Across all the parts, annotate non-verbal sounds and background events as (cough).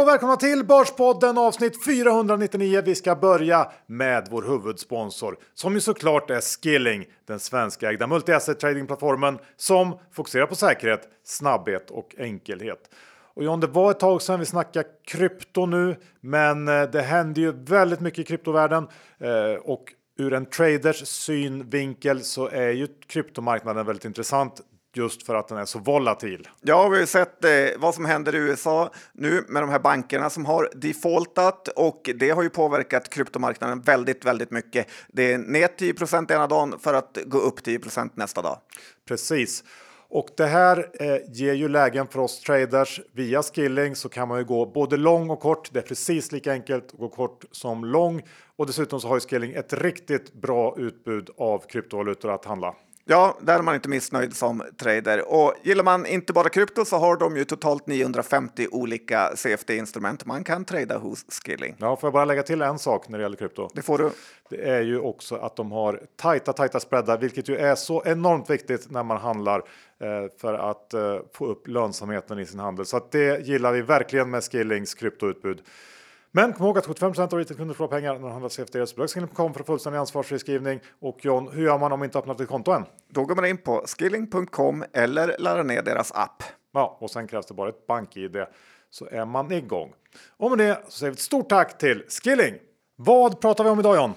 och välkomna till Börspodden avsnitt 499. Vi ska börja med vår huvudsponsor som ju såklart är Skilling, den svenska ägda multi-asset tradingplattformen som fokuserar på säkerhet, snabbhet och enkelhet. Och John, det var ett tag sedan vi snackade krypto nu, men eh, det händer ju väldigt mycket i kryptovärlden eh, och ur en traders synvinkel så är ju kryptomarknaden väldigt intressant just för att den är så volatil. Ja, vi har ju sett eh, vad som händer i USA nu med de här bankerna som har defaultat och det har ju påverkat kryptomarknaden väldigt, väldigt mycket. Det är ner 10% ena dagen för att gå upp 10% nästa dag. Precis. Och det här eh, ger ju lägen för oss traders. Via skilling så kan man ju gå både lång och kort. Det är precis lika enkelt att gå kort som lång. Och dessutom så har ju skilling ett riktigt bra utbud av kryptovalutor att handla. Ja, där är man inte missnöjd som trader. Och gillar man inte bara krypto så har de ju totalt 950 olika CFD-instrument man kan trada hos Skilling. Ja, får jag bara lägga till en sak när det gäller krypto? Det får du. Det är ju också att de har tajta, tajta spreadar, vilket ju är så enormt viktigt när man handlar eh, för att eh, få upp lönsamheten i sin handel. Så att det gillar vi verkligen med Skillings kryptoutbud. Men kom ihåg att 75% av retailkunder förlorar pengar när de handlar CFD. Så Skilling.com för fullständig ansvarsfriskrivning. Och John, hur gör man om man inte öppnat ett konto än? Då går man in på skilling.com eller laddar ner deras app. Ja, och sen krävs det bara ett bank-id så är man igång. Och med det så säger vi ett stort tack till Skilling. Vad pratar vi om idag John?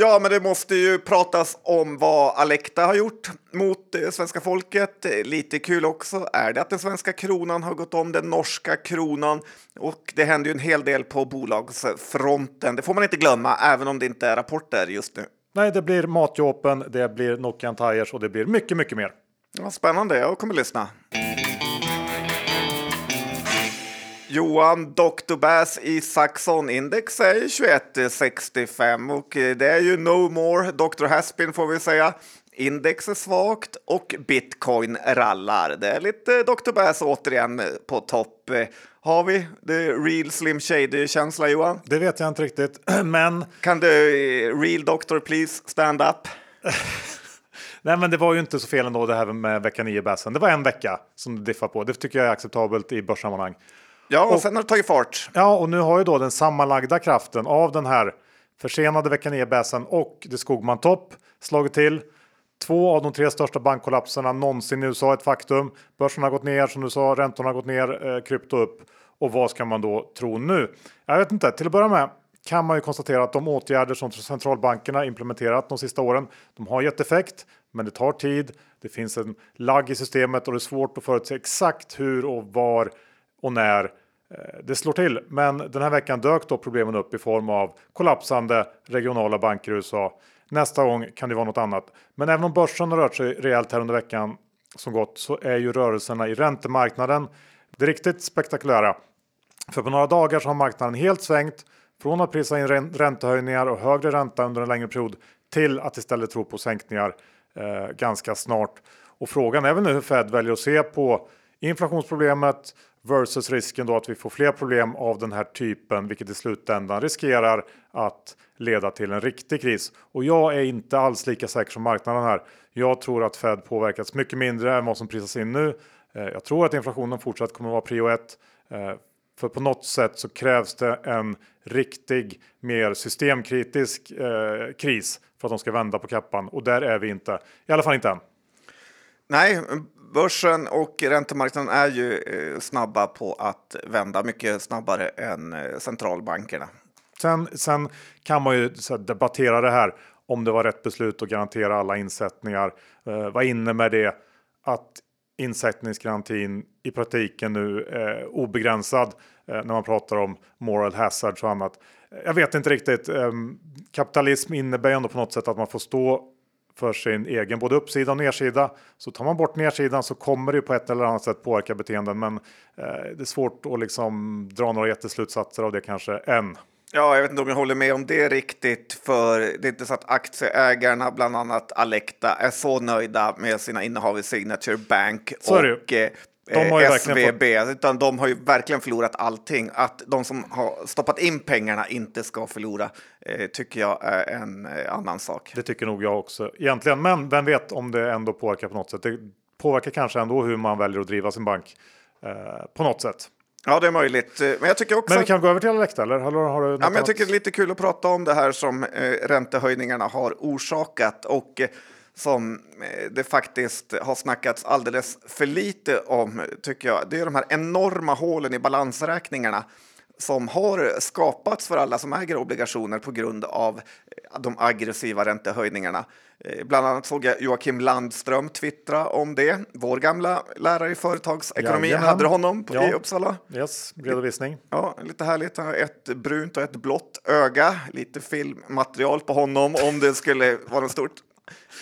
Ja, men det måste ju pratas om vad Alecta har gjort mot eh, svenska folket. Lite kul också är det att den svenska kronan har gått om den norska kronan och det händer ju en hel del på bolagsfronten. Det får man inte glömma, även om det inte är rapporter just nu. Nej, det blir Matjopen, det blir Nokian Tires och det blir mycket, mycket mer. Ja, spännande, jag kommer lyssna. Johan, Dr. Bass i Saxon-index är 2165 och det är ju no more Dr. Haspin får vi säga. Index är svagt och bitcoin rallar. Det är lite Dr. Bass återigen på topp. Har vi the real Slim Shady-känsla Johan? Det vet jag inte riktigt, (clears throat) men... Kan du, real doctor please, stand up? (laughs) Nej, men det var ju inte så fel ändå det här med vecka 9 bassen. Det var en vecka som det diffade på. Det tycker jag är acceptabelt i börssammanhang. Ja, och, och sen har det tagit fart. Ja, och nu har ju då den sammanlagda kraften av den här försenade vecka 9 bäsen och det Skogman topp slagit till. Två av de tre största bankkollapserna någonsin i USA ett faktum. Börsen har gått ner som du sa, räntorna har gått ner, eh, krypto upp. Och vad ska man då tro nu? Jag vet inte, till att börja med kan man ju konstatera att de åtgärder som centralbankerna implementerat de sista åren, de har gett effekt, men det tar tid. Det finns en lagg i systemet och det är svårt att förutse exakt hur och var och när Eh, det slår till. Men den här veckan dök då problemen upp i form av kollapsande regionala banker i USA. Nästa gång kan det vara något annat. Men även om börsen har rört sig rejält här under veckan som gått så är ju rörelserna i räntemarknaden det riktigt spektakulära. För på några dagar så har marknaden helt svängt från att prisa in räntehöjningar och högre ränta under en längre period till att istället tro på sänkningar eh, ganska snart. Och frågan är väl nu hur Fed väljer att se på inflationsproblemet versus risken då att vi får fler problem av den här typen, vilket i slutändan riskerar att leda till en riktig kris. Och jag är inte alls lika säker som marknaden här. Jag tror att Fed påverkats mycket mindre än vad som prisas in nu. Eh, jag tror att inflationen fortsatt kommer att vara prio ett, eh, för på något sätt så krävs det en riktig, mer systemkritisk eh, kris för att de ska vända på kappan. Och där är vi inte, i alla fall inte än. Nej, börsen och räntemarknaden är ju eh, snabba på att vända mycket snabbare än eh, centralbankerna. Sen, sen kan man ju debattera det här om det var rätt beslut att garantera alla insättningar. Eh, vad innebär det att insättningsgarantin i praktiken nu är obegränsad eh, när man pratar om moral hazards och annat. Jag vet inte riktigt. Eh, kapitalism innebär ändå på något sätt att man får stå för sin egen både uppsida och nedsida. Så tar man bort nedsidan så kommer det på ett eller annat sätt påverka beteenden. Men eh, det är svårt att liksom dra några jätteslutsatser av det kanske än. Ja, jag vet inte om jag håller med om det riktigt, för det är inte så att aktieägarna, bland annat Alecta, är så nöjda med sina innehav i Signature Bank och eh, SVB, fått... utan de har ju verkligen förlorat allting. Att de som har stoppat in pengarna inte ska förlora eh, tycker jag är en eh, annan sak. Det tycker nog jag också egentligen, men vem vet om det ändå påverkar på något sätt. Det påverkar kanske ändå hur man väljer att driva sin bank eh, på något sätt. Ja, det är möjligt. Men jag tycker också... Men vi kan gå över till Alecta, eller? Har, har du ja, men jag tycker det är lite kul att prata om det här som eh, räntehöjningarna har orsakat och eh, som eh, det faktiskt har snackats alldeles för lite om, tycker jag. Det är de här enorma hålen i balansräkningarna som har skapats för alla som äger obligationer på grund av eh, de aggressiva räntehöjningarna. Eh, bland annat såg jag Joakim Landström twittra om det. Vår gamla lärare i företagsekonomi Jajamän. hade honom på, ja. i Uppsala. Yes, redovisning. Ja, lite härligt. Ett brunt och ett blått öga. Lite filmmaterial på honom om det skulle vara något stort.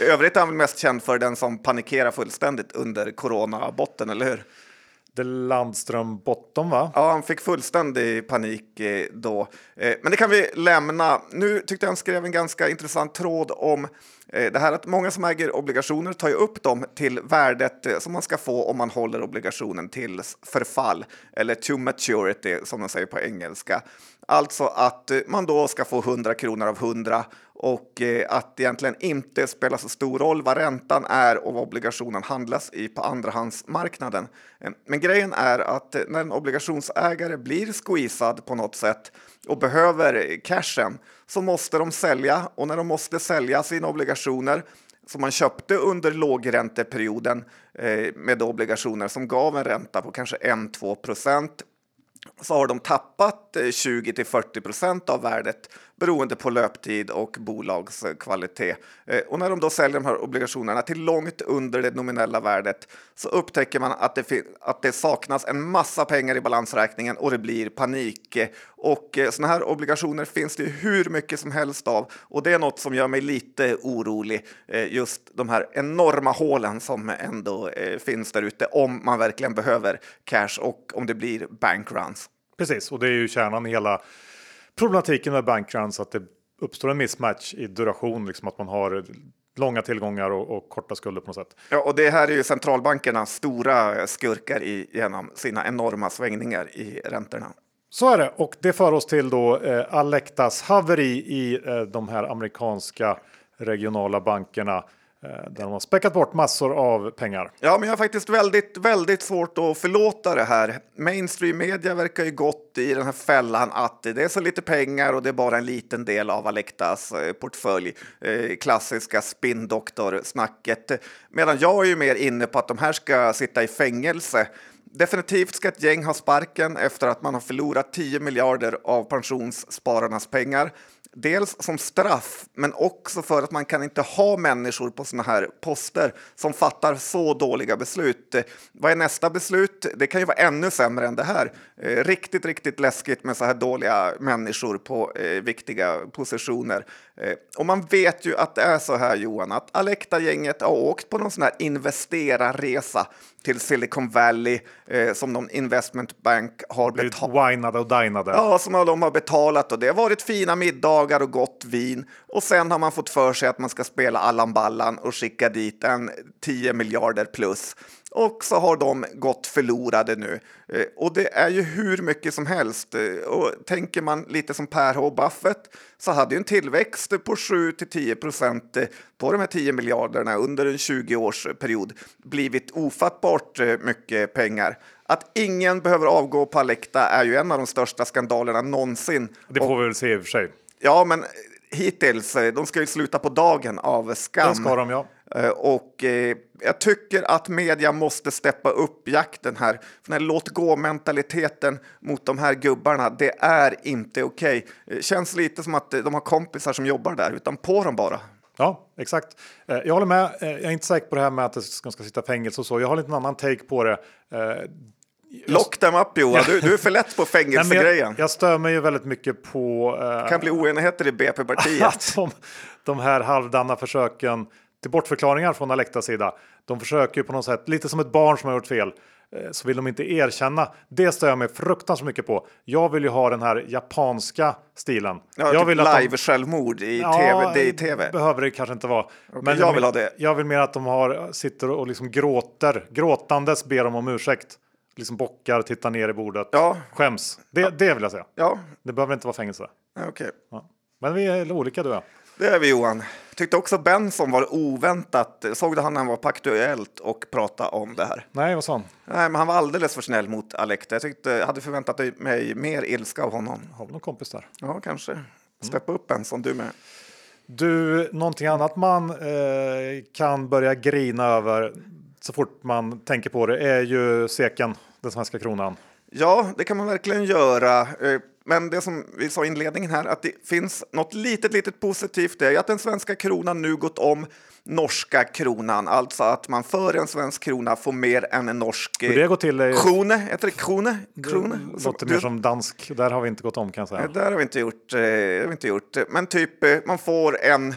I övrigt är han väl mest känd för den som panikerar fullständigt under coronabotten, eller hur? The Landström Bottom, va? Ja, han fick fullständig panik eh, då. Eh, men det kan vi lämna. Nu tyckte jag han skrev en ganska intressant tråd om eh, det här att många som äger obligationer tar ju upp dem till värdet som man ska få om man håller obligationen till förfall eller to maturity som de säger på engelska. Alltså att man då ska få 100 kronor av 100 och eh, att det egentligen inte spelar så stor roll vad räntan är och vad obligationen handlas i på andrahandsmarknaden. Eh, men grejen är att eh, när en obligationsägare blir squeezad på något sätt och behöver cashen så måste de sälja och när de måste sälja sina obligationer som man köpte under lågränteperioden med obligationer som gav en ränta på kanske 1-2 procent så har de tappat 20 till 40 procent av värdet beroende på löptid och bolagskvalitet. Eh, och när de då säljer de här obligationerna till långt under det nominella värdet så upptäcker man att det, att det saknas en massa pengar i balansräkningen och det blir panik. Och eh, sådana här obligationer finns det hur mycket som helst av och det är något som gör mig lite orolig. Eh, just de här enorma hålen som ändå finns där ute om man verkligen behöver cash och om det blir bankruns. Precis, och det är ju kärnan i hela problematiken med bankruns att det uppstår en mismatch i duration, liksom att man har långa tillgångar och, och, korta skulder på något sätt. Ja, och det här är ju centralbankernas stora skurkar i, genom sina enorma svängningar i räntorna. Så är det och det för oss till då eh, Alectas haveri i eh, de här amerikanska regionala bankerna Eh, där de har späckat bort massor av pengar. Ja, men jag har faktiskt väldigt, väldigt svårt att förlåta det här. Mainstream media verkar ju gått i den här fällan att det är så lite pengar och det är bara en liten del av Alectas eh, portfölj. Eh, klassiska spindoktor-snacket. Medan jag är ju mer inne på att de här ska sitta i fängelse. Definitivt ska ett gäng ha sparken efter att man har förlorat 10 miljarder av pensionsspararnas pengar. Dels som straff, men också för att man kan inte ha människor på såna här poster som fattar så dåliga beslut. Vad är nästa beslut? Det kan ju vara ännu sämre än det här. Eh, riktigt, riktigt läskigt med så här dåliga människor på eh, viktiga positioner. Eh, och man vet ju att det är så här Johan, att Alecta-gänget har åkt på någon sån här investerarresa till Silicon Valley eh, som någon investment bank har betalat. Winade och dinade. Ja, som de har betalat och det har varit fina middagar och gott vin. Och sen har man fått för sig att man ska spela Allan Ballan och skicka dit en 10 miljarder plus. Och så har de gått förlorade nu. Eh, och det är ju hur mycket som helst. Eh, och tänker man lite som Per H. Buffett så hade ju en tillväxt på 7 till 10 procent eh, på de här 10 miljarderna under en 20-årsperiod blivit ofattbart mycket pengar. Att ingen behöver avgå på Alecta är ju en av de största skandalerna någonsin. Det får vi väl se i och för sig. Ja, men hittills, de ska ju sluta på dagen av skam. Det ska de, ja. Eh, och eh, jag tycker att media måste steppa upp jakten här. För den här låt gå-mentaliteten mot de här gubbarna, det är inte okej. Okay. Eh, känns lite som att de har kompisar som jobbar där, utan på dem bara. Ja, exakt. Jag håller med. Jag är inte säker på det här med att de ska, sitta fängelse och så. Jag har lite en annan take på det. Lock them up Johan, du, du är för lätt på (laughs) fängelsegrejen. Jag, jag stör mig ju väldigt mycket på... Det kan bli oenigheter i BP-partiet. (laughs) de, de här halvdana försöken till bortförklaringar från Alectas sida. De försöker på något sätt, lite som ett barn som har gjort fel, eh, så vill de inte erkänna. Det stör jag mig fruktansvärt mycket på. Jag vill ju ha den här japanska stilen. Ja, jag typ vill live de... självmord i ja, tv. Det i tv. behöver det kanske inte vara. Okay, men jag vill ha det. Jag vill mer att de har, sitter och liksom gråter, gråtandes ber de om ursäkt. Liksom bockar, tittar ner i bordet, ja. skäms. Det, ja. det vill jag säga. Ja. Det behöver inte vara fängelse. Okay. Ja. Men vi är olika du och jag. Det är vi Johan. Tyckte också Benson var oväntat. Såg du han när han var på Aktuellt och pratade om det här? Nej, vad sa han? Nej, men han var alldeles för snäll mot Alekta. Jag tyckte, hade förväntat mig mer ilska av honom. Har vi någon kompis där? Ja, kanske. Steppa upp Benson, du med. Du, någonting annat man eh, kan börja grina över så fort man tänker på det är ju seken, den svenska kronan. Ja, det kan man verkligen göra. Eh, men det som vi sa i inledningen här, att det finns något litet, litet positivt, det är att den svenska kronan nu gått om norska kronan, alltså att man för en svensk krona får mer än en norsk Hur det går till är... krone. Heter det krone? krone? Det låter mer som dansk. Där har vi inte gått om kan jag säga. Där har vi inte gjort. Eh, har vi inte gjort. Men typ, eh, man får en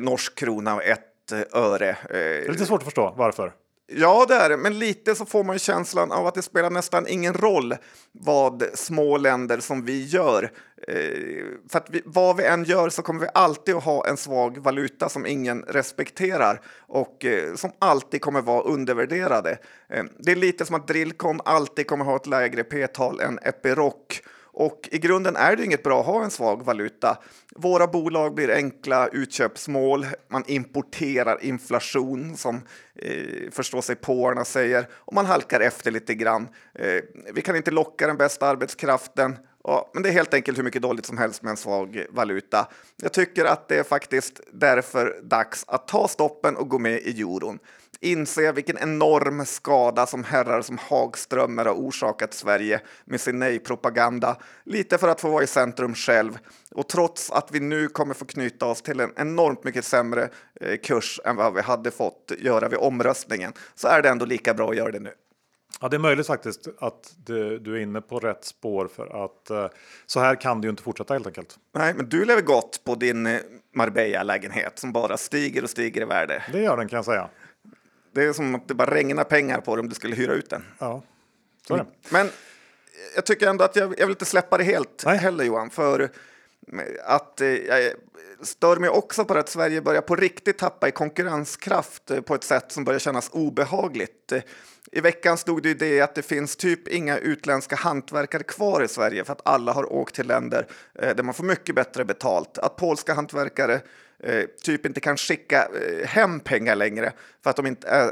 norsk krona och ett öre. Det är lite svårt att förstå varför. Ja, det är det, men lite så får man känslan av att det spelar nästan ingen roll vad små länder som vi gör. Eh, för att vi, vad vi än gör så kommer vi alltid att ha en svag valuta som ingen respekterar och eh, som alltid kommer vara undervärderade. Eh, det är lite som att Drillcon alltid kommer ha ett lägre p-tal än Epiroc och i grunden är det inget bra att ha en svag valuta. Våra bolag blir enkla utköpsmål. Man importerar inflation som eh, förstår sig påarna säger och man halkar efter lite grann. Eh, vi kan inte locka den bästa arbetskraften. Ja, men det är helt enkelt hur mycket dåligt som helst med en svag valuta. Jag tycker att det är faktiskt därför dags att ta stoppen och gå med i euron inse vilken enorm skada som herrar som Hagströmer har orsakat Sverige med sin nej-propaganda, lite för att få vara i centrum själv. Och trots att vi nu kommer få knyta oss till en enormt mycket sämre eh, kurs än vad vi hade fått göra vid omröstningen, så är det ändå lika bra att göra det nu. Ja, det är möjligt faktiskt att du, du är inne på rätt spår för att uh, så här kan det ju inte fortsätta helt enkelt. Nej, men du lever gott på din eh, Marbella-lägenhet som bara stiger och stiger i värde. Det gör den kan jag säga. Det är som att det bara regnar pengar på dig om du skulle hyra ut den. Ja, så är det. Men jag tycker ändå att jag, jag vill inte släppa det helt Nej. heller Johan, för att eh, jag stör mig också på att Sverige börjar på riktigt tappa i konkurrenskraft eh, på ett sätt som börjar kännas obehagligt. I veckan stod det ju det att det finns typ inga utländska hantverkare kvar i Sverige för att alla har åkt till länder eh, där man får mycket bättre betalt. Att polska hantverkare eh, typ inte kan skicka eh, hem pengar längre för att de inte är,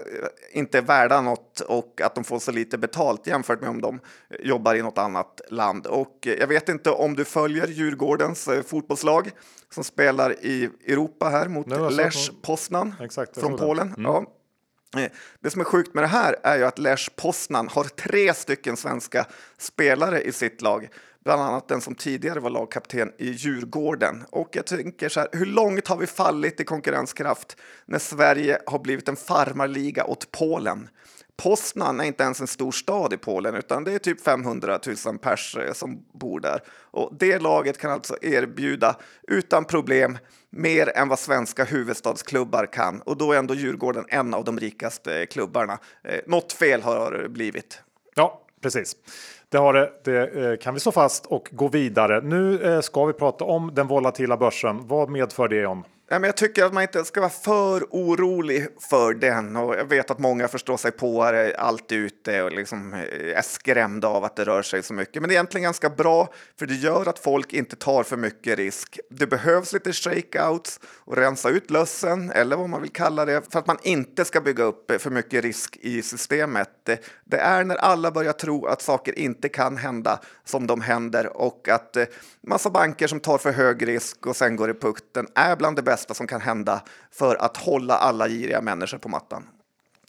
inte är värda något och att de får så lite betalt jämfört med om de jobbar i något annat land. Och jag vet inte om du följer Djurgårdens fotbollslag som spelar i Europa här mot Lech Poznan från Polen. Mm. Ja. Eh, det som är sjukt med det här är ju att Lech Poznan har tre stycken svenska spelare i sitt lag, bland annat den som tidigare var lagkapten i Djurgården. Och jag tänker så här, hur långt har vi fallit i konkurrenskraft när Sverige har blivit en farmarliga åt Polen? Poznan är inte ens en stor stad i Polen utan det är typ 500 000 pers eh, som bor där. Och det laget kan alltså erbjuda utan problem mer än vad svenska huvudstadsklubbar kan och då är ändå Djurgården en av de rikaste eh, klubbarna. Eh, något fel har det blivit. Ja, precis. Det har det, det eh, kan vi slå fast och gå vidare. Nu eh, ska vi prata om den volatila börsen. Vad medför det om? Nej, men jag tycker att man inte ska vara för orolig för den och jag vet att många förstår sig på det, allt ute och liksom eh, är skrämda av att det rör sig så mycket. Men det är egentligen ganska bra för det gör att folk inte tar för mycket risk. Det behövs lite shakeouts och rensa ut lössen eller vad man vill kalla det för att man inte ska bygga upp eh, för mycket risk i systemet. Det är när alla börjar tro att saker inte kan hända som de händer och att eh, massa banker som tar för hög risk och sen går i pukten är bland det bästa bästa som kan hända för att hålla alla giriga människor på mattan.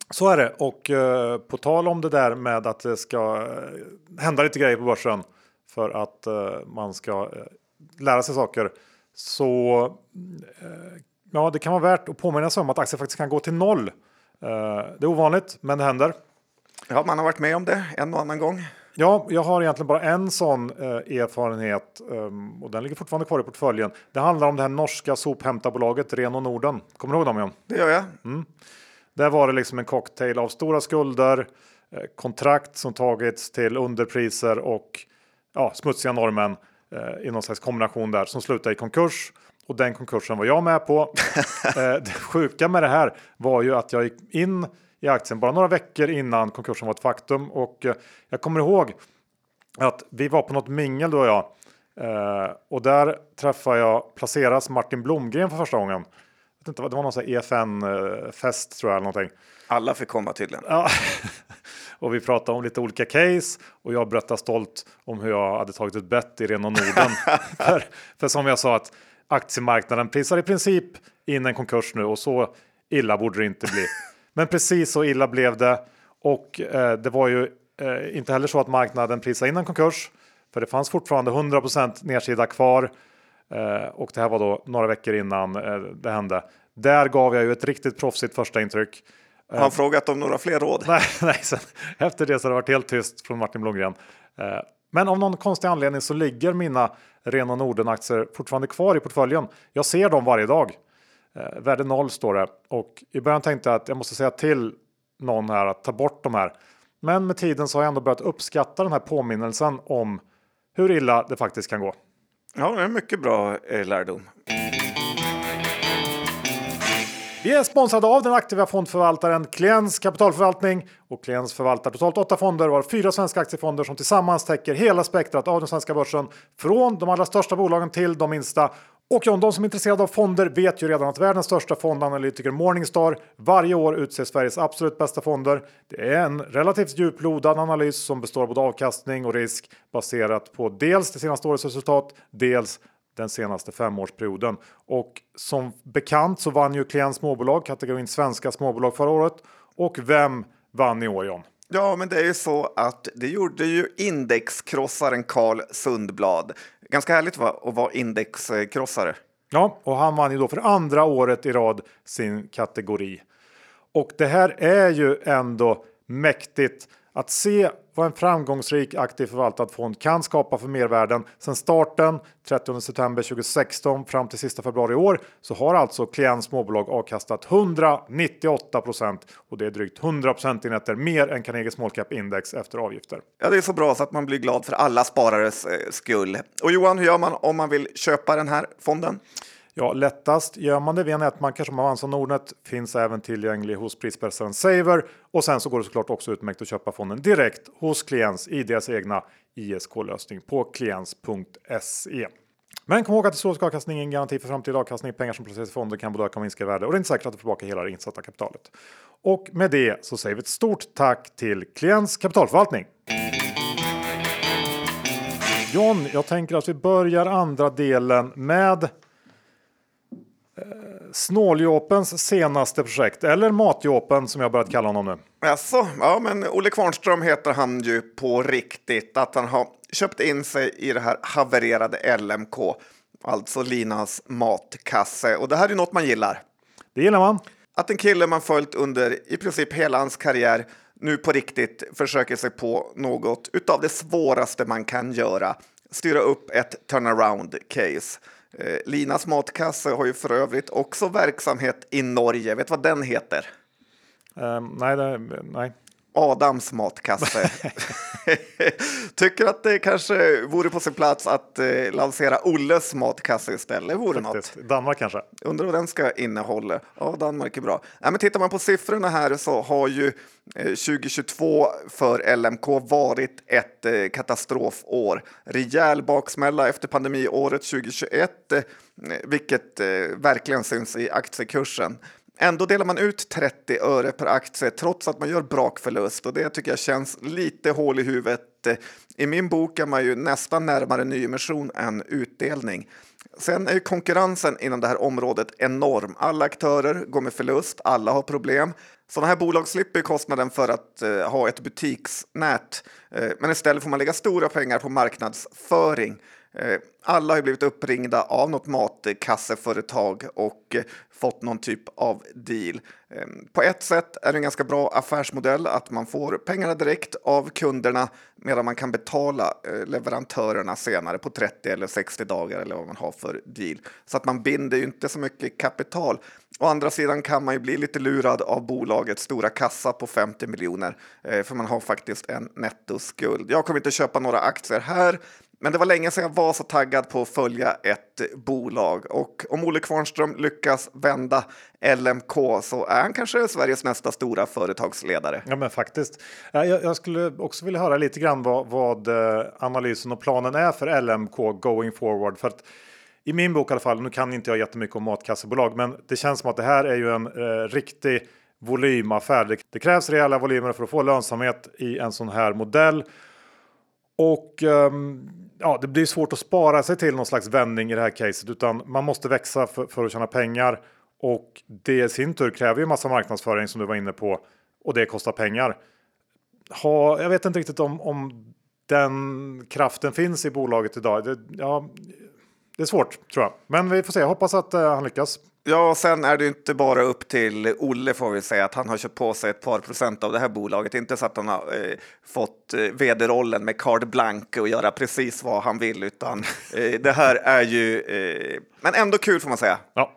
Så är det och eh, på tal om det där med att det ska eh, hända lite grejer på börsen för att eh, man ska eh, lära sig saker så eh, ja, det kan vara värt att påminna sig om att aktier faktiskt kan gå till noll. Eh, det är ovanligt, men det händer. Ja, man har varit med om det en och annan gång. Ja, jag har egentligen bara en sån eh, erfarenhet um, och den ligger fortfarande kvar i portföljen. Det handlar om det här norska sophämtarbolaget Reno Norden. Kommer du ihåg dem John? Det gör jag. Mm. Där var det liksom en cocktail av stora skulder, eh, kontrakt som tagits till underpriser och ja, smutsiga normen eh, i någon slags kombination där som slutade i konkurs. Och den konkursen var jag med på. (laughs) eh, det sjuka med det här var ju att jag gick in i aktien bara några veckor innan konkursen var ett faktum. Och eh, jag kommer ihåg att vi var på något mingel då jag Eh, och där träffade jag placeras Martin Blomgren för första gången. Jag vet inte, det var någon EFN-fest tror jag. Eller någonting. Alla fick komma tydligen. Ja. (laughs) och vi pratade om lite olika case och jag berättade stolt om hur jag hade tagit ett bett i Rena Norden. (laughs) för, för som jag sa att aktiemarknaden prisar i princip in en konkurs nu och så illa borde det inte bli. Men precis så illa blev det och eh, det var ju eh, inte heller så att marknaden prisade in en konkurs för det fanns fortfarande 100% nedsida kvar eh, och det här var då några veckor innan eh, det hände. Där gav jag ju ett riktigt proffsigt första intryck. Har han frågat om några fler råd? Nej, (laughs) nej sen, efter det så har det varit helt tyst från Martin Blomgren. Eh, men av någon konstig anledning så ligger mina Rena Norden-aktier fortfarande kvar i portföljen. Jag ser dem varje dag. Eh, värde noll står det och i början tänkte jag att jag måste säga till någon här att ta bort de här. Men med tiden så har jag ändå börjat uppskatta den här påminnelsen om hur illa det faktiskt kan gå. Ja, det är mycket bra eh, lärdom. Vi är sponsrade av den aktiva fondförvaltaren Kliens kapitalförvaltning och Kliens förvaltar totalt åtta fonder och har fyra svenska aktiefonder som tillsammans täcker hela spektrat av den svenska börsen från de allra största bolagen till de minsta. Och John, de som är intresserade av fonder vet ju redan att världens största fondanalytiker Morningstar varje år utser Sveriges absolut bästa fonder. Det är en relativt djuplodad analys som består av både avkastning och risk baserat på dels det senaste årets resultat, dels den senaste femårsperioden. Och som bekant så vann ju Klient småbolag kategorin svenska småbolag förra året. Och vem vann i år John? Ja, men det är ju så att det gjorde ju indexkrossaren Carl Sundblad. Ganska härligt va? att vara indexkrossare. Ja, och han vann ju då för andra året i rad sin kategori. Och det här är ju ändå mäktigt att se vad en framgångsrik aktiv förvaltad fond kan skapa för mervärden. Sedan starten 30 september 2016 fram till sista februari i år så har alltså klient småbolag avkastat 198 procent och det är drygt 100 procentenheter mer än Carnegie Small Cap Index efter avgifter. Ja, det är så bra så att man blir glad för alla sparares eh, skull. Och Johan, hur gör man om man vill köpa den här fonden? Ja, lättast gör man det via nätbanker som Avanza Nordnet finns även tillgänglig hos prispressaren Saver och sen så går det såklart också utmärkt att köpa fonden direkt hos Kliens i deras egna ISK-lösning på kliens.se. Men kom ihåg att historisk avkastning är en garanti för framtida avkastning. Pengar som placeras i fonder kan både öka och minska i värde och det är inte säkert att du får tillbaka hela det insatta kapitalet. Och med det så säger vi ett stort tack till Kliens kapitalförvaltning. John, jag tänker att vi börjar andra delen med Snåljåpens senaste projekt, eller Matjåpen som jag börjat kalla honom nu. Alltså, ja, men Olle Kvarnström heter han ju på riktigt. Att han har köpt in sig i det här havererade LMK, alltså Linas matkasse. Och det här är något man gillar. Det gillar man. Att en kille man följt under i princip hela hans karriär nu på riktigt försöker sig på något utav det svåraste man kan göra. Styra upp ett turnaround case. Eh, Linas matkasse har ju för övrigt också verksamhet i Norge. Vet du vad den heter? Um, nej, det, nej. Adams matkasse. (laughs) Tycker att det kanske vore på sin plats att eh, lansera Olles matkasse istället. Vore något. Danmark kanske? Undrar vad den ska innehålla. Ja, Danmark är bra. Ja, men tittar man på siffrorna här så har ju eh, 2022 för LMK varit ett eh, katastrofår. Rejäl baksmälla efter pandemiåret 2021, eh, vilket eh, verkligen syns i aktiekursen. Ändå delar man ut 30 öre per aktie trots att man gör brakförlust och det tycker jag känns lite hål i huvudet. I min bok är man ju nästan närmare nyemission än utdelning. Sen är konkurrensen inom det här området enorm. Alla aktörer går med förlust, alla har problem. Sådana här bolag slipper kostnaden för att eh, ha ett butiksnät, eh, men istället får man lägga stora pengar på marknadsföring. Eh, alla har blivit uppringda av något matkasseföretag och eh, fått någon typ av deal. Ehm, på ett sätt är det en ganska bra affärsmodell att man får pengarna direkt av kunderna medan man kan betala eh, leverantörerna senare på 30 eller 60 dagar eller vad man har för deal. Så att man binder ju inte så mycket kapital. Å andra sidan kan man ju bli lite lurad av bolagets stora kassa på 50 miljoner för man har faktiskt en nettoskuld. Jag kommer inte köpa några aktier här men det var länge sedan jag var så taggad på att följa ett bolag och om Olle Kvarnström lyckas vända LMK så är han kanske Sveriges nästa stora företagsledare. Ja, men faktiskt. Jag, skulle också vilja höra lite grann vad, vad eh, analysen och planen är för LMK going forward. För att i min bok i alla fall, nu kan inte jag jättemycket om matkassebolag, men det känns som att det här är ju en eh, riktig volymaffär. Det, det krävs rejäla volymer för att få lönsamhet i en sån här modell. Och um, ja, det blir svårt att spara sig till någon slags vändning i det här caset, utan man måste växa för, för att tjäna pengar. Och det i sin tur kräver ju massa marknadsföring som du var inne på och det kostar pengar. Ha, jag vet inte riktigt om, om den kraften finns i bolaget idag. Det, ja, det är svårt tror jag, men vi får se. Jag hoppas att uh, han lyckas. Ja, och sen är det inte bara upp till Olle får vi säga att han har köpt på sig ett par procent av det här bolaget. Inte så att han har eh, fått eh, vd-rollen med card blank och göra precis vad han vill, utan (laughs) eh, det här är ju, eh, men ändå kul får man säga. Ja.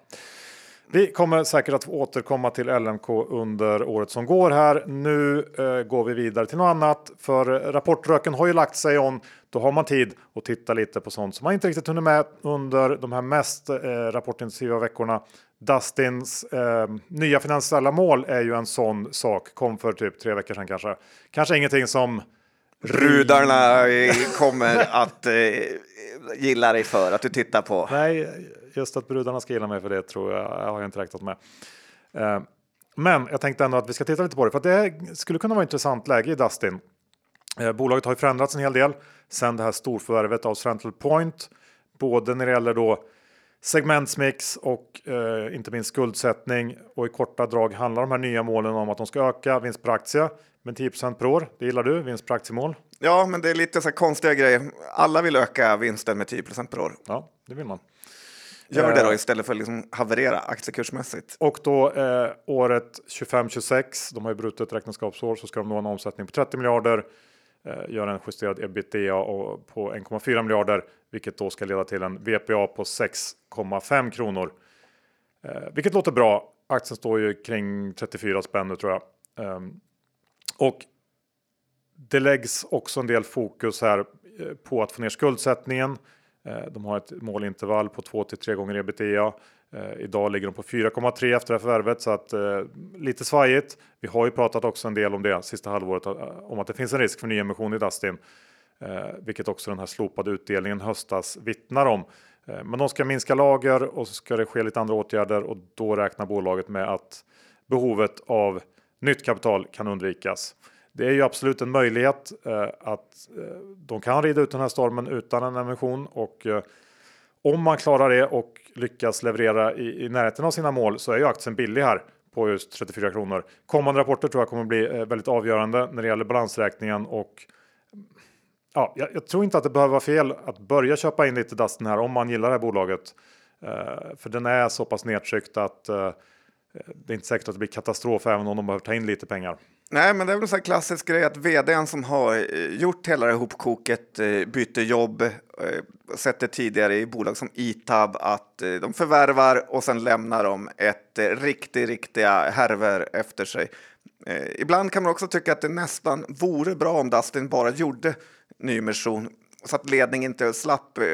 Vi kommer säkert att återkomma till LMK under året som går här. Nu eh, går vi vidare till något annat, för rapportröken har ju lagt sig on. Då har man tid att titta lite på sånt som man inte riktigt hunnit med under de här mest eh, rapportintensiva veckorna. Dustins eh, nya finansiella mål är ju en sån sak. Kom för typ tre veckor sedan kanske. Kanske ingenting som Rudarna kommer att eh, gilla dig för att du tittar på. Nej, just att brudarna ska gilla mig för det tror jag, jag har jag inte räknat med. Eh, men jag tänkte ändå att vi ska titta lite på det för att det skulle kunna vara intressant läge i Dustin. Eh, bolaget har ju förändrats en hel del sen det här storförvärvet av Central Point, både när det gäller då segmentsmix och eh, inte minst skuldsättning. Och i korta drag handlar de här nya målen om att de ska öka vinst per aktie med 10% per år. Det gillar du, vinst per aktiemål? Ja, men det är lite så konstiga grejer. Alla vill öka vinsten med 10% per år. Ja, det vill man. Gör det då eh, istället för att liksom haverera aktiekursmässigt. Och då eh, året 25-26, de har ju brutit räkenskapsår, så ska de nå en omsättning på 30 miljarder, Eh, göra en justerad ebitda på 1,4 miljarder, vilket då ska leda till en VPA på 6,5 kronor. Eh, vilket låter bra. Aktien står ju kring 34 spänn nu tror jag. Ehm, och det läggs också en del fokus här eh, på att få ner skuldsättningen. De har ett målintervall på 2 till 3 gånger ebitda. Eh, idag ligger de på 4,3 efter det här förvärvet så att eh, lite svajigt. Vi har ju pratat också en del om det sista halvåret eh, om att det finns en risk för nyemission i Dustin, eh, vilket också den här slopade utdelningen höstas vittnar om. Men de ska minska lager och så ska det ske lite andra åtgärder och då räknar bolaget med att behovet av nytt kapital kan undvikas. Det är ju absolut en möjlighet eh, att eh, de kan rida ut den här stormen utan en emission och eh, om man klarar det och lyckas leverera i, i närheten av sina mål så är ju aktien billig här på just 34 kronor. Kommande rapporter tror jag kommer bli eh, väldigt avgörande när det gäller balansräkningen och ja, jag, jag, tror inte att det behöver vara fel att börja köpa in lite Dustin här om man gillar det här bolaget. Eh, för den är så pass nedtryckt att eh, det är inte säkert att det blir katastrof även om de behöver ta in lite pengar. Nej, men det är väl en sån klassisk grej att vdn som har eh, gjort hela det här hopkoket eh, byter jobb, eh, sett det tidigare i bolag som Itab, att eh, de förvärvar och sen lämnar de ett riktigt, riktiga härver efter sig. Ibland kan man också tycka att det nästan vore bra om Dustin bara gjorde nyemission så att ledningen inte slapp eh,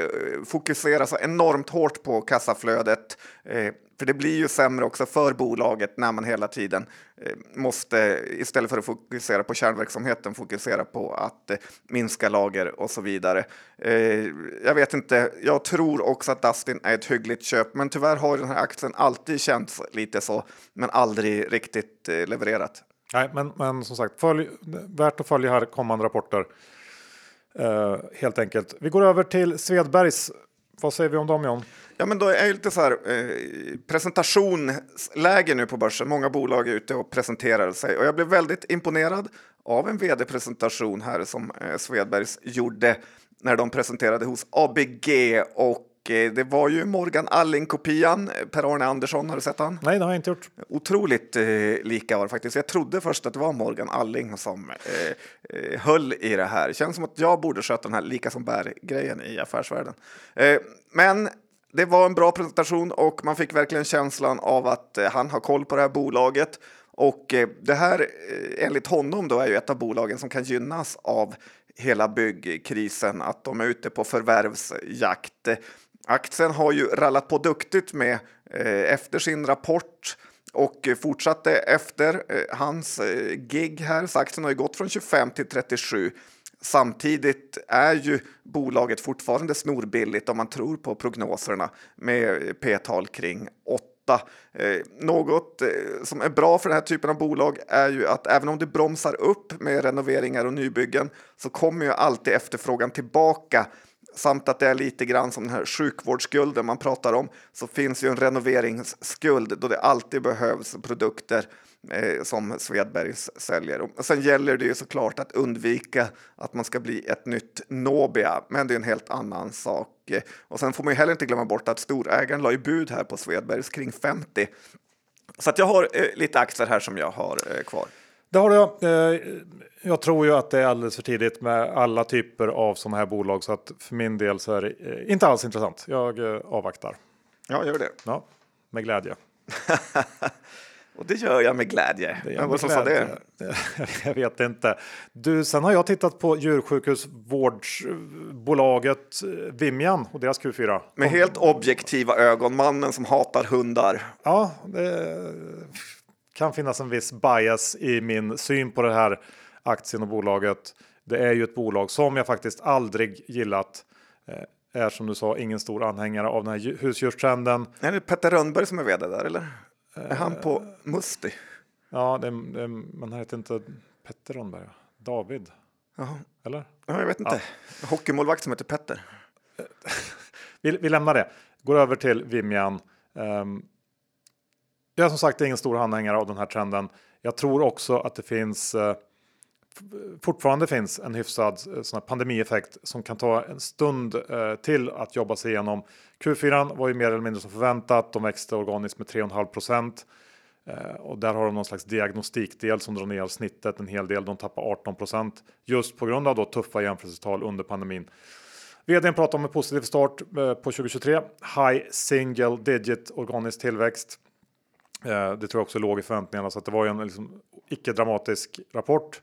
fokusera så enormt hårt på kassaflödet eh, för det blir ju sämre också för bolaget när man hela tiden eh, måste, istället för att fokusera på kärnverksamheten, fokusera på att minska lager och så vidare. Jag vet inte, jag tror också att Dustin är ett hyggligt köp, men tyvärr har den här aktien alltid känts lite så, men aldrig riktigt levererat. Nej, men, men som sagt, följ, värt att följa här kommande rapporter. Uh, helt enkelt. Vi går över till Svedbergs. Vad säger vi om dem John? Ja, men då är det lite så här eh, presentationsläge nu på börsen. Många bolag är ute och presenterar sig och jag blev väldigt imponerad av en vd-presentation här som eh, Svedbergs gjorde när de presenterade hos ABG och det var ju Morgan Alling-kopian. Per-Arne Andersson, har du sett han? Nej, det har jag inte gjort. Otroligt eh, lika var det faktiskt. Jag trodde först att det var Morgan Alling som eh, eh, höll i det här. Känns som att jag borde sköta den här lika som bär-grejen i affärsvärlden. Eh, men det var en bra presentation och man fick verkligen känslan av att eh, han har koll på det här bolaget. Och eh, det här, eh, enligt honom, då är ju ett av bolagen som kan gynnas av hela byggkrisen att de är ute på förvärvsjakt. Aktien har ju rallat på duktigt med eh, efter sin rapport och fortsatte efter eh, hans eh, gig här. Så aktien har ju gått från 25 till 37. Samtidigt är ju bolaget fortfarande snorbilligt om man tror på prognoserna med p-tal kring 8 Eh, något eh, som är bra för den här typen av bolag är ju att även om det bromsar upp med renoveringar och nybyggen så kommer ju alltid efterfrågan tillbaka samt att det är lite grann som den här sjukvårdsskulden man pratar om så finns ju en renoveringsskuld då det alltid behövs produkter eh, som Svedbergs säljer. Och sen gäller det ju såklart att undvika att man ska bli ett nytt Nobia, men det är en helt annan sak. Och sen får man ju heller inte glömma bort att storägaren la ju bud här på Svedbergs kring 50. Så att jag har eh, lite aktier här som jag har eh, kvar. Det har jag. Eh, Eh, jag tror ju att det är alldeles för tidigt med alla typer av sådana här bolag så att för min del så är det eh, inte alls intressant. Jag eh, avvaktar. Ja, gör det. Ja, med glädje. (laughs) Och det gör jag med glädje. Men vad sa det? (laughs) Jag vet inte. Du, sen har jag tittat på djursjukhusvårdsbolaget Vimian och deras Q4. Med helt objektiva ögon, mannen som hatar hundar. Ja, det kan finnas en viss bias i min syn på det här aktien och bolaget. Det är ju ett bolag som jag faktiskt aldrig gillat. Eh, är som du sa ingen stor anhängare av den här husdjurstrenden. Är det Petter Rönnberg som är vd där eller? Är han på Musti? Ja, det, det, man heter inte Petter Rönnberg. David? Jaha. Eller? Ja, jag vet inte. Ja. Hockeymålvakt som heter Petter. (laughs) vi, vi lämnar det. Går över till Vimian. Um, jag är som sagt ingen stor anhängare av den här trenden. Jag tror också att det finns uh, fortfarande finns en hyfsad eh, sån pandemieffekt som kan ta en stund eh, till att jobba sig igenom. Q4 var ju mer eller mindre som förväntat. De växte organiskt med 3,5 procent. Eh, och där har de någon slags diagnostikdel som drar ner snittet en hel del. De tappar 18 procent just på grund av då tuffa jämförelsetal under pandemin. Vdn pratar om en positiv start eh, på 2023. High single digit organisk tillväxt. Eh, det tror jag också låg i förväntningarna så att det var ju en liksom, icke dramatisk rapport.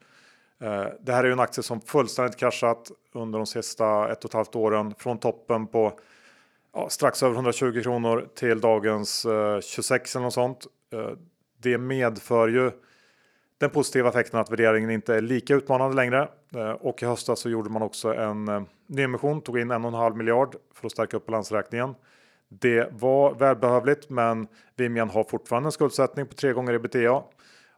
Eh, det här är ju en aktie som fullständigt kraschat under de sista ett och ett halvt åren från toppen på ja, strax över 120 kronor till dagens eh, 26 eller något sånt. Eh, det medför ju den positiva effekten att värderingen inte är lika utmanande längre. Och i höstas så gjorde man också en nyemission, tog in en och en halv miljard för att stärka upp balansräkningen. Det var välbehövligt, men Vimian har fortfarande en skuldsättning på tre gånger ebitda.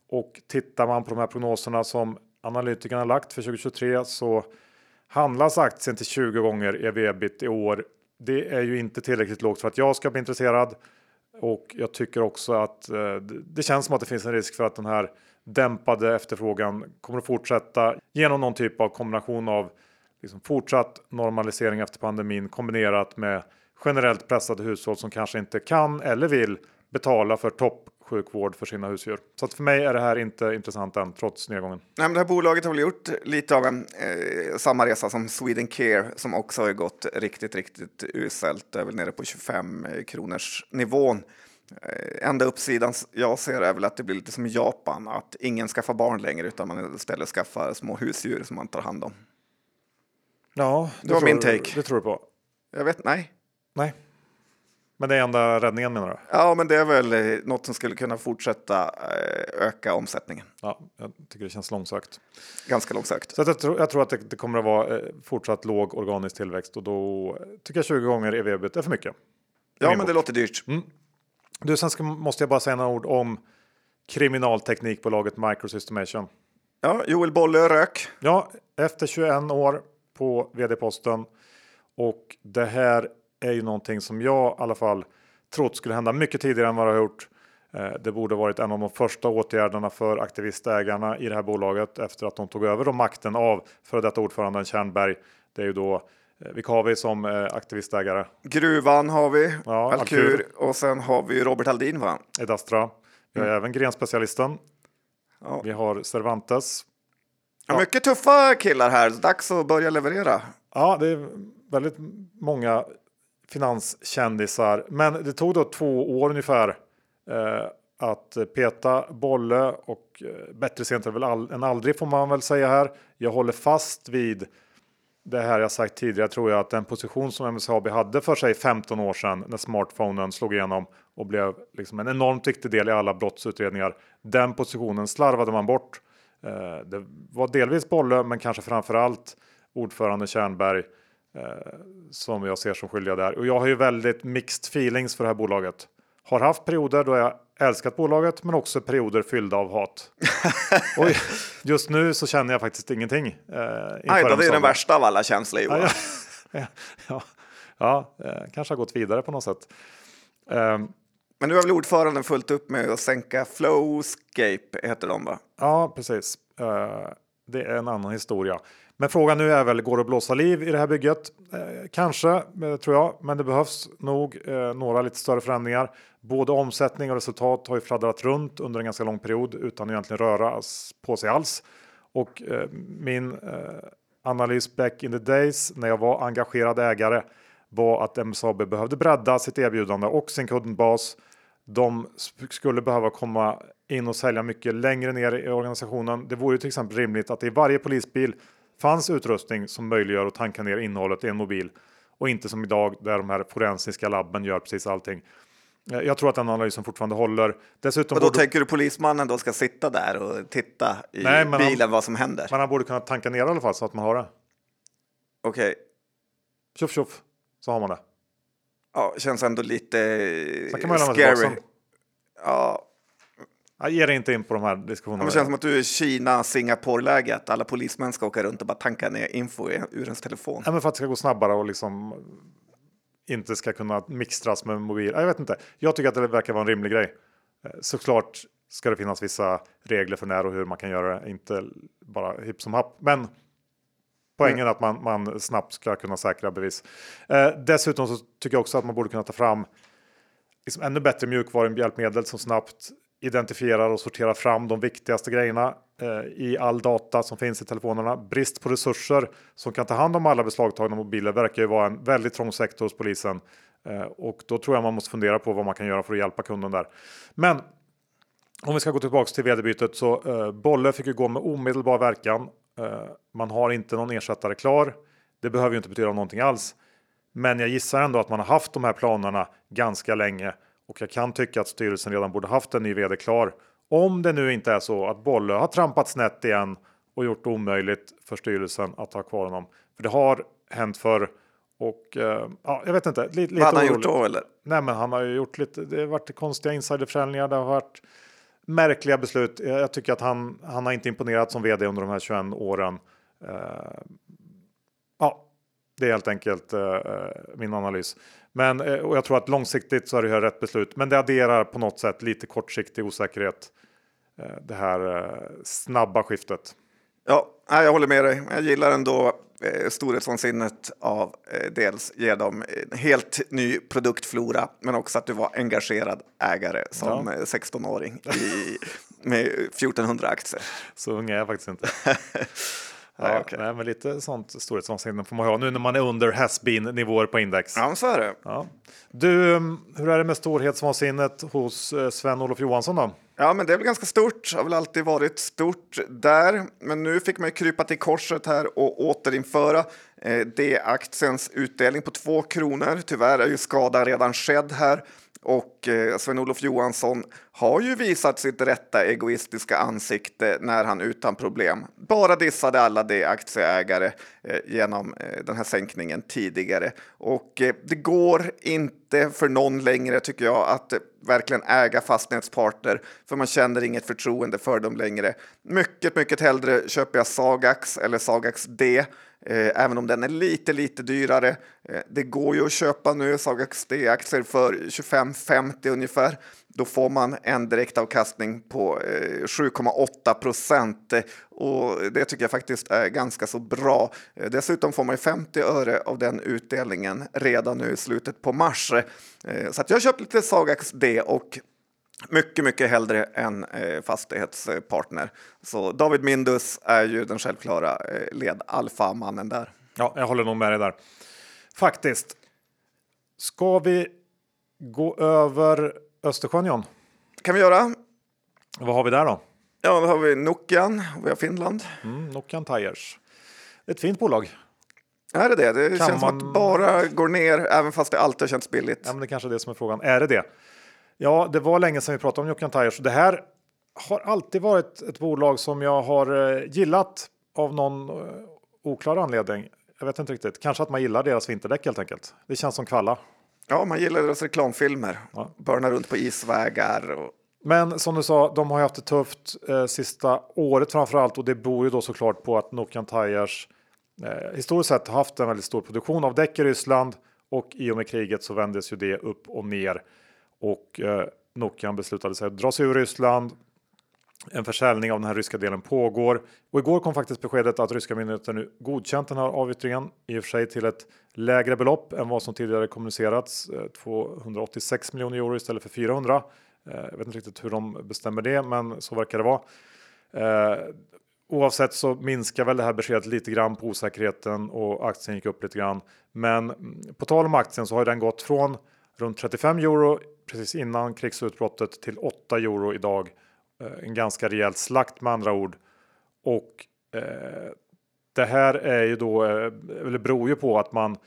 Och tittar man på de här prognoserna som analytikerna lagt för 2023 så handlas aktien till 20 gånger ev ebit i år. Det är ju inte tillräckligt lågt för att jag ska bli intresserad. Och jag tycker också att eh, det känns som att det finns en risk för att den här dämpade efterfrågan kommer att fortsätta genom någon typ av kombination av liksom fortsatt normalisering efter pandemin kombinerat med generellt pressade hushåll som kanske inte kan eller vill betala för topp toppsjukvård för sina husdjur. Så att för mig är det här inte intressant än trots nedgången. Nej, men det här bolaget har väl gjort lite av en eh, samma resa som Sweden Care som också har gått riktigt, riktigt uselt. är väl nere på 25 eh, kronors nivån. Eh, enda uppsidan jag ser är väl att det blir lite som i Japan, att ingen skaffar barn längre utan man istället skaffar små husdjur som man tar hand om. Ja, det, det var min take. Det tror du på? Jag vet, nej. Nej. Men det är enda räddningen menar du? Ja, men det är väl eh, något som skulle kunna fortsätta eh, öka omsättningen. Ja, jag tycker det känns långsökt. Ganska långsökt. Så jag, tror, jag tror att det, det, kommer att vara eh, fortsatt låg organisk tillväxt och då tycker jag 20 gånger ev ebit är för mycket. Ja, men bok. det låter dyrt. Mm. Du, sen ska, måste jag bara säga några ord om kriminalteknikbolaget Microsystemation. Ja, Joel Bolle rök. Ja, efter 21 år på vd-posten och det här är ju någonting som jag i alla fall trott skulle hända mycket tidigare än vad det har gjort. Eh, det borde varit en av de första åtgärderna för aktivistägarna i det här bolaget efter att de tog över då makten av före detta ordföranden Tjärnberg. Det är ju då eh, vilka har vi som eh, aktivistägare? Gruvan har vi, ja, Alkur, Alkur och sen har vi Robert Aldin va? Edastra. Vi har mm. även grenspecialisten. Ja. Vi har Cervantes. Ja. Mycket tuffa killar här, dags att börja leverera. Ja, det är väldigt många finanskändisar. Men det tog då två år ungefär eh, att peta Bolle och eh, bättre sent än aldrig får man väl säga här. Jag håller fast vid det här jag sagt tidigare tror jag att den position som MSAB hade för sig 15 år sedan när smartphonen slog igenom och blev liksom en enormt viktig del i alla brottsutredningar. Den positionen slarvade man bort. Eh, det var delvis Bolle, men kanske framför allt ordförande Kärnberg eh, som jag ser som skyldiga där. Och jag har ju väldigt mixed feelings för det här bolaget. Har haft perioder då jag älskat bolaget men också perioder fyllda av hat. (laughs) och just nu så känner jag faktiskt ingenting. Eh, Nej, det är den värsta av alla känslor ja, ja, (laughs) ja, ja, eh, kanske har gått vidare på något sätt. Eh, men nu har väl ordföranden fullt upp med att sänka Flowscape, heter de va? Ja, precis. Eh, det är en annan historia. Men frågan nu är väl, går det att blåsa liv i det här bygget? Eh, kanske, eh, tror jag, men det behövs nog eh, några lite större förändringar. Både omsättning och resultat har ju fladdrat runt under en ganska lång period utan att egentligen röra på sig alls. Och eh, min eh, analys back in the days när jag var engagerad ägare var att MSAB behövde bredda sitt erbjudande och sin kundbas. De skulle behöva komma in och sälja mycket längre ner i organisationen. Det vore ju till exempel rimligt att i varje polisbil fanns utrustning som möjliggör att tanka ner innehållet i en mobil och inte som idag där de här forensiska labben gör precis allting. Eh, jag tror att den analysen fortfarande håller. Dessutom och då borde... tänker du polismannen då ska sitta där och titta i Nej, bilen han, vad som händer? Men han borde kunna tanka ner i alla fall så att man har det. Okej. Okay. Tjoff tjoff, så har man det. Ja, känns ändå lite scary. Ja, jag ger inte in på de här diskussionerna. det känns som att du är Kina, Singapore-läge, att alla polismän ska åka runt och bara tanka ner info ur ens telefon. Ja, men för att det ska gå snabbare och liksom inte ska kunna mixtras med mobil. Jag vet inte. Jag tycker att det verkar vara en rimlig grej. Eh, såklart ska det finnas vissa regler för när och hur man kan göra det, inte bara hipp som happ. Men poängen mm. är att man, man snabbt ska kunna säkra bevis. Eh, dessutom så tycker jag också att man borde kunna ta fram liksom ännu bättre mjukvaruhjälpmedel som snabbt identifierar och sorterar fram de viktigaste grejerna eh, i all data som finns i telefonerna. Brist på resurser som kan ta hand om alla beslagtagna mobiler verkar ju vara en väldigt trång sektor hos polisen eh, och då tror jag man måste fundera på vad man kan göra för att hjälpa kunden där. Men om vi ska gå tillbaks till vd-bytet så eh, Bolle fick ju gå med omedelbar verkan. Eh, man har inte någon ersättare klar. Det behöver ju inte betyda någonting alls. Men jag gissar ändå att man har haft de här planerna ganska länge och jag kan tycka att styrelsen redan borde haft en ny vd klar. Om det nu inte är så att Bolle har trampat snett igen och gjort det omöjligt för styrelsen att ha kvar honom. För det har hänt förr. Och uh, ja, jag vet inte. Lite, Vad hade han gjort då eller? Nej, men han har ju gjort lite. Det har varit konstiga insiderförsäljningar. Det har varit märkliga beslut. Jag tycker att han, han har inte imponerat som vd under de här 21 åren. Uh, ja, det är helt enkelt uh, min analys. Men eh, och jag tror att långsiktigt så är det här rätt beslut. Men det adderar på något sätt lite kortsiktig osäkerhet. Eh, det här eh, snabba skiftet. Ja, jag håller med dig. Jag gillar ändå storhetsvansinnet av dels ge dem en helt ny produktflora, men också att du var engagerad ägare som ja. 16-åring med 1400 aktier. (laughs) Så ung är jag faktiskt inte. (laughs) Ja, okay. nej, men lite sånt storhetsvansinne får man ha nu när man är under has nivåer på index. Ja, så är det. Ja. Du, hur är det med storhetsvansinnet hos eh, Sven-Olof Johansson då? Ja, men det är väl ganska stort. Har väl alltid varit stort där. Men nu fick man krypa till korset här och återinföra eh, D-aktiens utdelning på två kronor. Tyvärr är ju skadan redan skedd här. Och eh, Sven-Olof Johansson har ju visat sitt rätta egoistiska ansikte när han utan problem bara dissade alla de aktieägare eh, genom eh, den här sänkningen tidigare. Och eh, det går inte för någon längre tycker jag att eh, verkligen äga fastighetspartner för man känner inget förtroende för dem längre. Mycket, mycket hellre köper jag Sagax eller Sagax D Eh, även om den är lite, lite dyrare. Eh, det går ju att köpa nu Sagax D-aktier för 25-50 ungefär. Då får man en direktavkastning på eh, 7,8 procent eh, och det tycker jag faktiskt är ganska så bra. Dessutom får man 50 öre av den utdelningen redan nu i slutet på mars. Så att jag har köpt lite Sagax D och mycket, mycket hellre än eh, fastighetspartner. Så David Mindus är ju den självklara eh, led-alfamannen där. Ja, jag håller nog med dig där. Faktiskt. Ska vi gå över Östersjön John? kan vi göra. Vad har vi där då? Ja, då har vi Nokian och vi har Finland. Mm, Nokian Tires. Ett fint bolag. Är det det? Det kan känns man... som att bara går ner även fast det alltid har känts billigt. Ja, men det kanske är det som är frågan. Är det det? Ja, det var länge sedan vi pratade om Nokian Tires. Det här har alltid varit ett bolag som jag har eh, gillat av någon eh, oklar anledning. Jag vet inte riktigt. Kanske att man gillar deras vinterdäck helt enkelt. Det känns som kvalla. Ja, man gillar deras reklamfilmer. Ja. Börna runt på isvägar. Och... Men som du sa, de har ju haft det tufft eh, sista året framför allt och det beror ju då såklart på att Nokian Tires eh, historiskt sett har haft en väldigt stor produktion av däck i Ryssland och i och med kriget så vändes ju det upp och ner och eh, Nokian beslutade sig att dra sig ur Ryssland. En försäljning av den här ryska delen pågår och igår kom faktiskt beskedet att ryska myndigheter nu godkänt den här avyttringen i och för sig till ett lägre belopp än vad som tidigare kommunicerats eh, 286 miljoner euro istället för 400. Eh, jag vet inte riktigt hur de bestämmer det, men så verkar det vara. Eh, oavsett så minskar väl det här beskedet lite grann på osäkerheten och aktien gick upp lite grann. Men mm, på tal om aktien så har den gått från runt 35 euro precis innan krigsutbrottet till 8 euro idag. Eh, en ganska rejäl slakt med andra ord. Och eh, det här är ju då, eh, eller beror ju på att man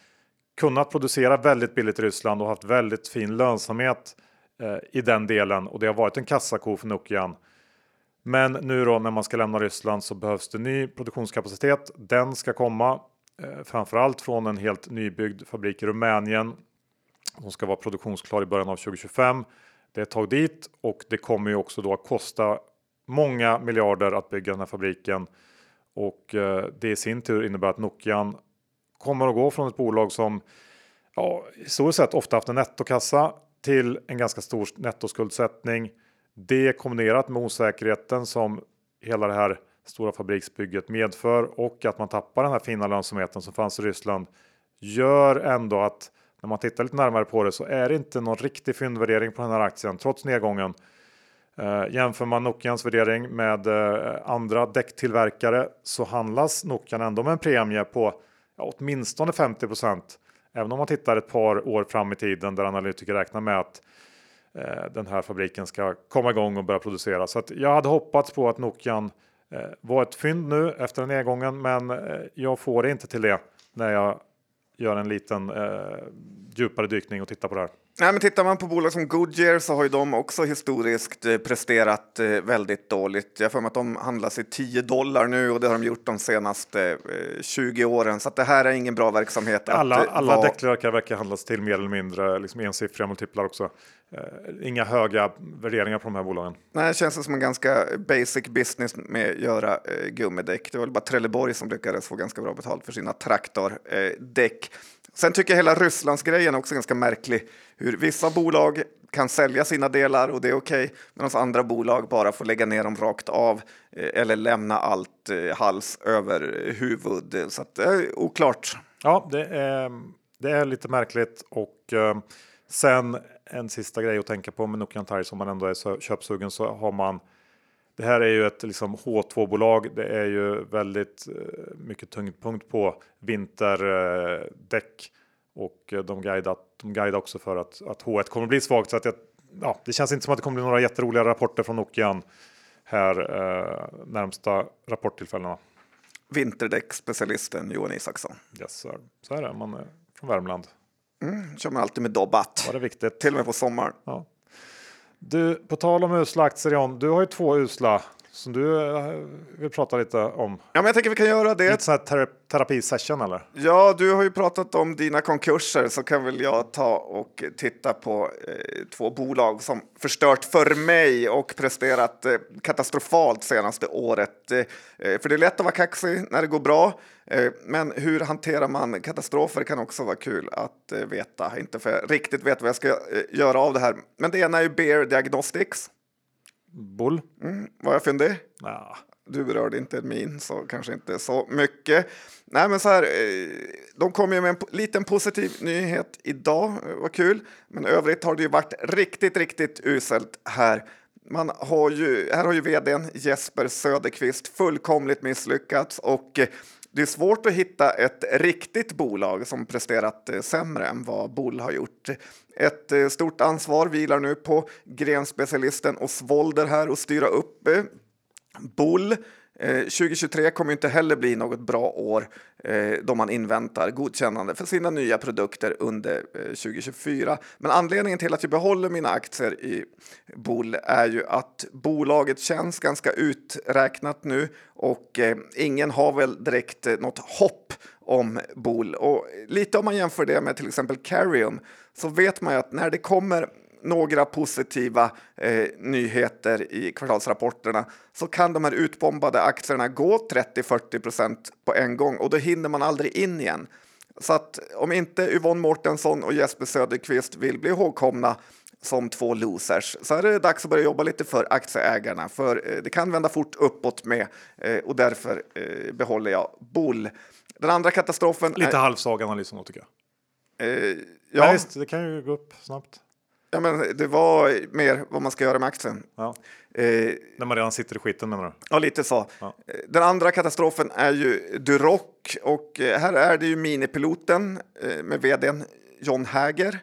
kunnat producera väldigt billigt i Ryssland och haft väldigt fin lönsamhet eh, i den delen och det har varit en kassako för Nokian. Men nu då när man ska lämna Ryssland så behövs det ny produktionskapacitet. Den ska komma eh, framförallt från en helt nybyggd fabrik i Rumänien. Som ska vara produktionsklar i början av 2025. Det är ett tag dit och det kommer ju också då att kosta många miljarder att bygga den här fabriken. Och eh, det i sin tur innebär att Nokian kommer att gå från ett bolag som ja, historiskt sett ofta haft en nettokassa till en ganska stor nettoskuldsättning. Det kombinerat med osäkerheten som hela det här stora fabriksbygget medför och att man tappar den här fina lönsamheten som fanns i Ryssland gör ändå att när man tittar lite närmare på det så är det inte någon riktig fyndvärdering på den här aktien trots nedgången. Eh, jämför man Nokians värdering med eh, andra däcktillverkare så handlas Nokian ändå med en premie på ja, åtminstone 50% Även om man tittar ett par år fram i tiden där analytiker räknar med att eh, den här fabriken ska komma igång och börja producera. Så jag hade hoppats på att Nokian eh, var ett fynd nu efter den nedgången men eh, jag får det inte till det när jag gör en liten eh, djupare dykning och tittar på det här. Nej, men tittar man på bolag som Goodyear så har ju de också historiskt eh, presterat eh, väldigt dåligt. Jag får mig att de handlas i 10 dollar nu och det har de gjort de senaste 20 eh, åren. Så det här är ingen bra verksamhet. Alla, alla var... däcktillverkare verkar handlas till mer eller mindre liksom ensiffriga multiplar också. Inga höga värderingar på de här bolagen. Nej, det känns som en ganska basic business med att göra gummidäck. Det var väl bara Trelleborg som lyckades få ganska bra betalt för sina traktordäck. Sen tycker jag hela Rysslandsgrejen också är ganska märklig. Hur vissa bolag kan sälja sina delar och det är okej, okay, medan andra bolag bara får lägga ner dem rakt av eh, eller lämna allt eh, hals över huvud. Så att det är oklart. Ja, det är, det är lite märkligt och eh, sen en sista grej att tänka på med Nokian Tires om man ändå är köpsugen så har man det här är ju ett liksom H2-bolag. Det är ju väldigt eh, mycket tyngdpunkt på vinterdäck och eh, de guidar, de guidar också för att, att H1 kommer bli svagt. Så att jag, ja, det känns inte som att det kommer bli några jätteroliga rapporter från Nokian här eh, närmsta rapporttillfällena. Vinterdäcksspecialisten Johan Isaksson. Yes, sir. så är det. Man är från Värmland. Mm, kör man alltid med Dobbat. Var det viktigt? Till och med på sommaren. Ja. Du, på tal om usla aktier John, du har ju två usla som du eh, vill prata lite om. Ja, men jag tänker vi kan göra det. Lite sån här ter terapisession eller? Ja, du har ju pratat om dina konkurser så kan väl jag ta och titta på eh, två bolag som förstört för mig och presterat eh, katastrofalt senaste året. Eh, eh för det är lätt att vara kaxig när det går bra. Eh, men hur hanterar man katastrofer kan också vara kul att veta. Inte för jag riktigt vet vad jag ska göra av det här. Men det ena är ju Bear Diagnostics. Bull. Mm, var jag fyndig? Ja. Du berörde inte min, så kanske inte så mycket. Nej, men så här, eh, de kom ju med en liten positiv nyhet idag, eh, vad kul. Men övrigt har det ju varit riktigt, riktigt uselt här. Man har ju, här har ju vdn Jesper Söderqvist fullkomligt misslyckats och eh, det är svårt att hitta ett riktigt bolag som presterat eh, sämre än vad Bull har gjort. Ett eh, stort ansvar vilar nu på grenspecialisten Osvolder här och styra upp eh, Bull Eh, 2023 kommer inte heller bli något bra år eh, då man inväntar godkännande för sina nya produkter under eh, 2024. Men anledningen till att jag behåller mina aktier i Bol är ju att bolaget känns ganska uträknat nu och ingen har väl direkt något hopp om Bol. Och lite om man jämför det med till exempel Carrium så vet man ju att när det kommer några positiva eh, nyheter i kvartalsrapporterna så kan de här utbombade aktierna gå 30-40 procent på en gång och då hinner man aldrig in igen. Så att om inte Yvonne Mortensson och Jesper Söderqvist vill bli ihågkomna som två losers så är det dags att börja jobba lite för aktieägarna för eh, det kan vända fort uppåt med eh, och därför eh, behåller jag Bull. Den andra katastrofen. Lite är... halvsvag analys tycker jag. Eh, ja, visst, det kan ju gå upp snabbt. Ja, men det var mer vad man ska göra med aktien. Ja. Eh, När man redan sitter i skiten menar du? Ja, lite så. Ja. Eh, den andra katastrofen är ju Duroc och eh, här är det ju minipiloten eh, med vdn John Häger.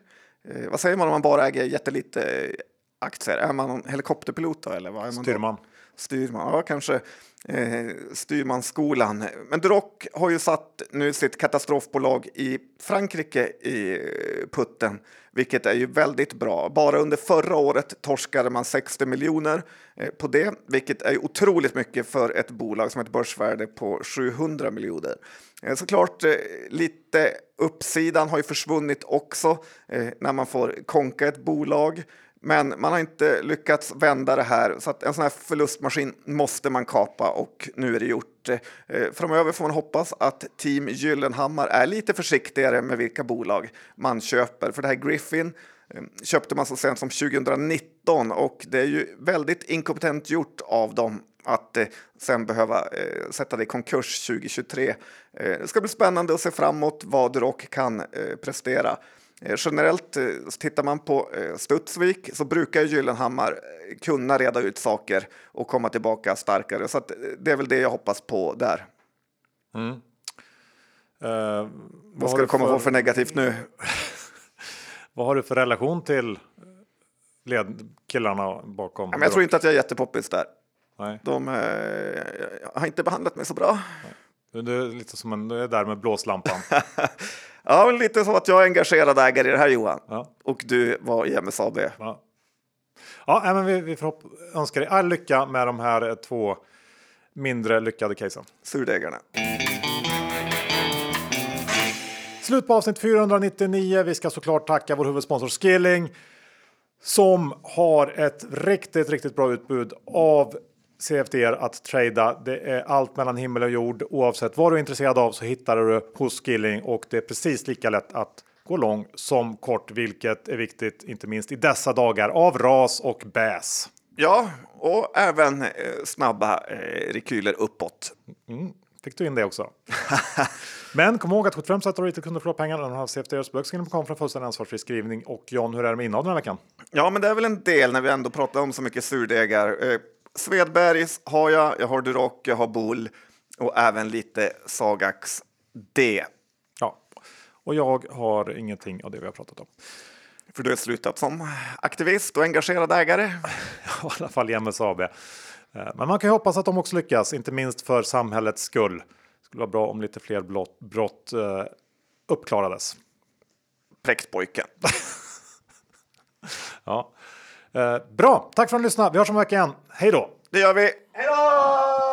Eh, vad säger man om man bara äger jättelite aktier? Är man en helikopterpilot då, eller vad är man Styrman. Då? Styrman, ja kanske eh, styrmansskolan. Men Droc har ju satt nu sitt katastrofbolag i Frankrike i eh, putten, vilket är ju väldigt bra. Bara under förra året torskade man 60 miljoner eh, på det, vilket är otroligt mycket för ett bolag som har ett börsvärde på 700 miljoner. Eh, såklart, eh, lite uppsidan har ju försvunnit också eh, när man får konka ett bolag. Men man har inte lyckats vända det här så att en sån här förlustmaskin måste man kapa och nu är det gjort. Eh, framöver får man hoppas att Team Gyllenhammar är lite försiktigare med vilka bolag man köper. För det här Griffin eh, köpte man så sent som 2019 och det är ju väldigt inkompetent gjort av dem att eh, sen behöva eh, sätta det i konkurs 2023. Eh, det ska bli spännande att se framåt vad Rock kan eh, prestera. Eh, generellt, eh, tittar man på eh, Studsvik så brukar Gyllenhammar kunna reda ut saker och komma tillbaka starkare. Så det är väl det jag hoppas på där. Mm. Uh, vad ska du komma för... på för negativt nu? (laughs) vad har du för relation till ledkillarna bakom? Men jag tror inte att jag är jättepoppis där. Nej. De eh, har inte behandlat mig så bra. Nej. Du är lite som en, du är där med blåslampan. (laughs) Ja, lite som att jag är engagerad ägare i det här Johan. Ja. Och du var i MSAB. Ja, ja men vi, vi får önska dig all lycka med de här eh, två mindre lyckade casen. Surdägarna. Slut på avsnitt 499. Vi ska såklart tacka vår huvudsponsor Skilling som har ett riktigt, riktigt bra utbud av CFD att trada. Det är allt mellan himmel och jord. Oavsett vad du är intresserad av så hittar du hos Skilling och det är precis lika lätt att gå lång som kort, vilket är viktigt, inte minst i dessa dagar av ras och bäs. Ja, och även eh, snabba eh, rekyler uppåt. Mm. Fick du in det också? (laughs) Men kom ihåg att 75 av retail kunder förlorar pengar. Den har CFDs bögskrivning från fullständig ansvarsfri skrivning. Och John, hur är det med innehav den här veckan? Ja, men det är väl en del när vi ändå pratar om så mycket surdegar. Eh, Svedbergs har jag, jag har Duroc, jag har Bull och även lite Sagax D. Ja, och jag har ingenting av det vi har pratat om. För du har slutat som aktivist och engagerad ägare? (laughs) I alla fall i MSAB. Eh, men man kan ju hoppas att de också lyckas, inte minst för samhällets skull. Det skulle vara bra om lite fler brott, brott uh, uppklarades. Präktpojken. (laughs) ja. Eh, bra, tack för att ni lyssnade. Vi hörs om en vecka igen. Hej då! Det gör vi. Hej då!